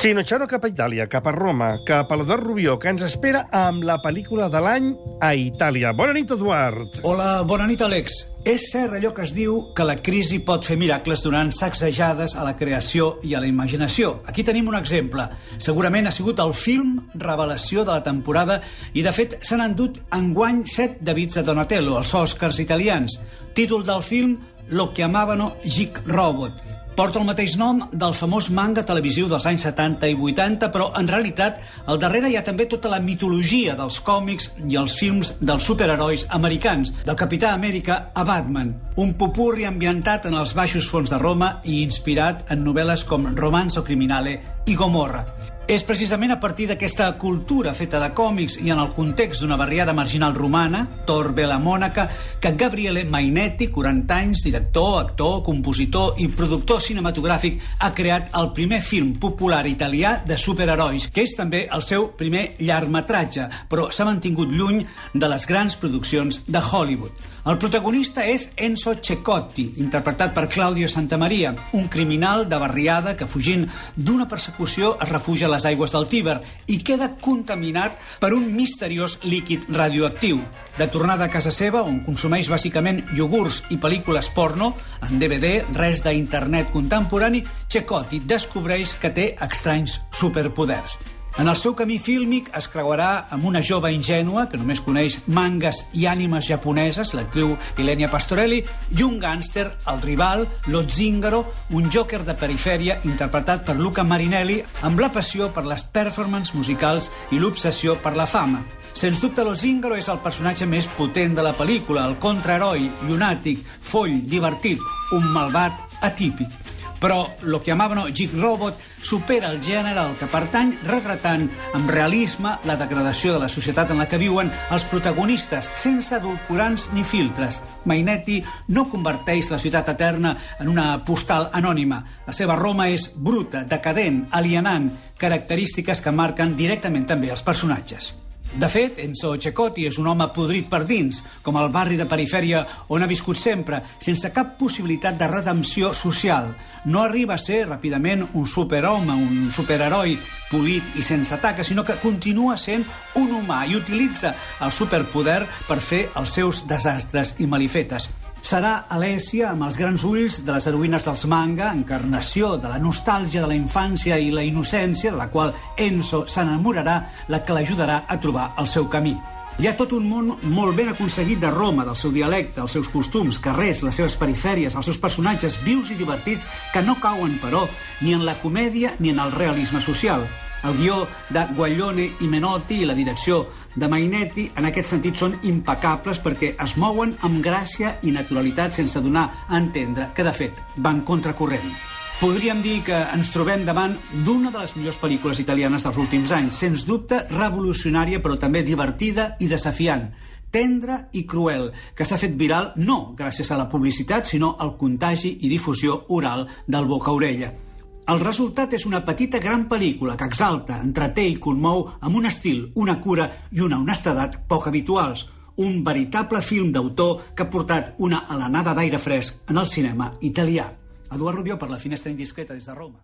Cinociano cap a Itàlia, cap a Roma, cap a l'Eduard Rubió, que ens espera amb la pel·lícula de l'any a Itàlia. Bona nit, Eduard. Hola, bona nit, Àlex. És cert allò que es diu que la crisi pot fer miracles donant sacsejades a la creació i a la imaginació. Aquí tenim un exemple. Segurament ha sigut el film revelació de la temporada i, de fet, s'han endut enguany set Davids de Donatello, els Oscars italians. Títol del film Lo que amavano Gic Robot Porta el mateix nom del famós manga televisiu dels anys 70 i 80, però en realitat al darrere hi ha també tota la mitologia dels còmics i els films dels superherois americans, del Capità Amèrica a Batman, un popurri ambientat en els baixos fons de Roma i inspirat en novel·les com Romanzo Criminale i Gomorra. És precisament a partir d'aquesta cultura feta de còmics i en el context d'una barriada marginal romana, Torbe la Mònaca, que Gabriele Mainetti, 40 anys, director, actor, compositor i productor cinematogràfic, ha creat el primer film popular italià de superherois, que és també el seu primer llargmetratge, però s'ha mantingut lluny de les grans produccions de Hollywood. El protagonista és Enzo Cecotti, interpretat per Claudio Santamaria, un criminal de barriada que, fugint d'una persecució, es refugia a les aigües del Tíber i queda contaminat per un misteriós líquid radioactiu. De tornada a casa seva, on consumeix bàsicament iogurts i pel·lícules porno, en DVD, res d'internet contemporani, Cecotti descobreix que té estranys superpoders. En el seu camí fílmic es creuarà amb una jove ingènua que només coneix mangas i ànimes japoneses, l'actriu Ilenia Pastorelli, i un gànster, el rival, Lo Zingaro, un jòquer de perifèria interpretat per Luca Marinelli amb la passió per les performances musicals i l'obsessió per la fama. Sens dubte, Lo Zingaro és el personatge més potent de la pel·lícula, el contraheroi, llunàtic, foll, divertit, un malvat atípic però lo que amavano Geek Robot supera el gènere al que pertany retratant amb realisme la degradació de la societat en la que viuen els protagonistes sense adulcorants ni filtres. Mainetti no converteix la ciutat eterna en una postal anònima. La seva Roma és bruta, decadent, alienant, característiques que marquen directament també els personatges. De fet, Enzo Cecotti és un home podrit per dins, com el barri de perifèria on ha viscut sempre, sense cap possibilitat de redempció social. No arriba a ser ràpidament un superhome, un superheroi polit i sense taca, sinó que continua sent un humà i utilitza el superpoder per fer els seus desastres i malifetes. Serà Alessia amb els grans ulls de les heroïnes dels manga, encarnació de la nostàlgia de la infància i la innocència, de la qual Enzo s'enamorarà, la que l'ajudarà a trobar el seu camí. Hi ha tot un món molt ben aconseguit de Roma, del seu dialecte, els seus costums, carrers, les seves perifèries, els seus personatges vius i divertits que no cauen, però, ni en la comèdia ni en el realisme social. El guió de Guaglione i Menotti i la direcció de Mainetti en aquest sentit són impecables perquè es mouen amb gràcia i naturalitat sense donar a entendre que, de fet, van contracorrent. Podríem dir que ens trobem davant d'una de les millors pel·lícules italianes dels últims anys, sens dubte revolucionària però també divertida i desafiant, tendra i cruel, que s'ha fet viral no gràcies a la publicitat, sinó al contagi i difusió oral del boca-orella. El resultat és una petita gran pel·lícula que exalta, entreté i conmou amb un estil, una cura i una honestedat poc habituals. Un veritable film d'autor que ha portat una alenada d'aire fresc en el cinema italià. Eduard Rubió per la finestra indiscreta des de Roma.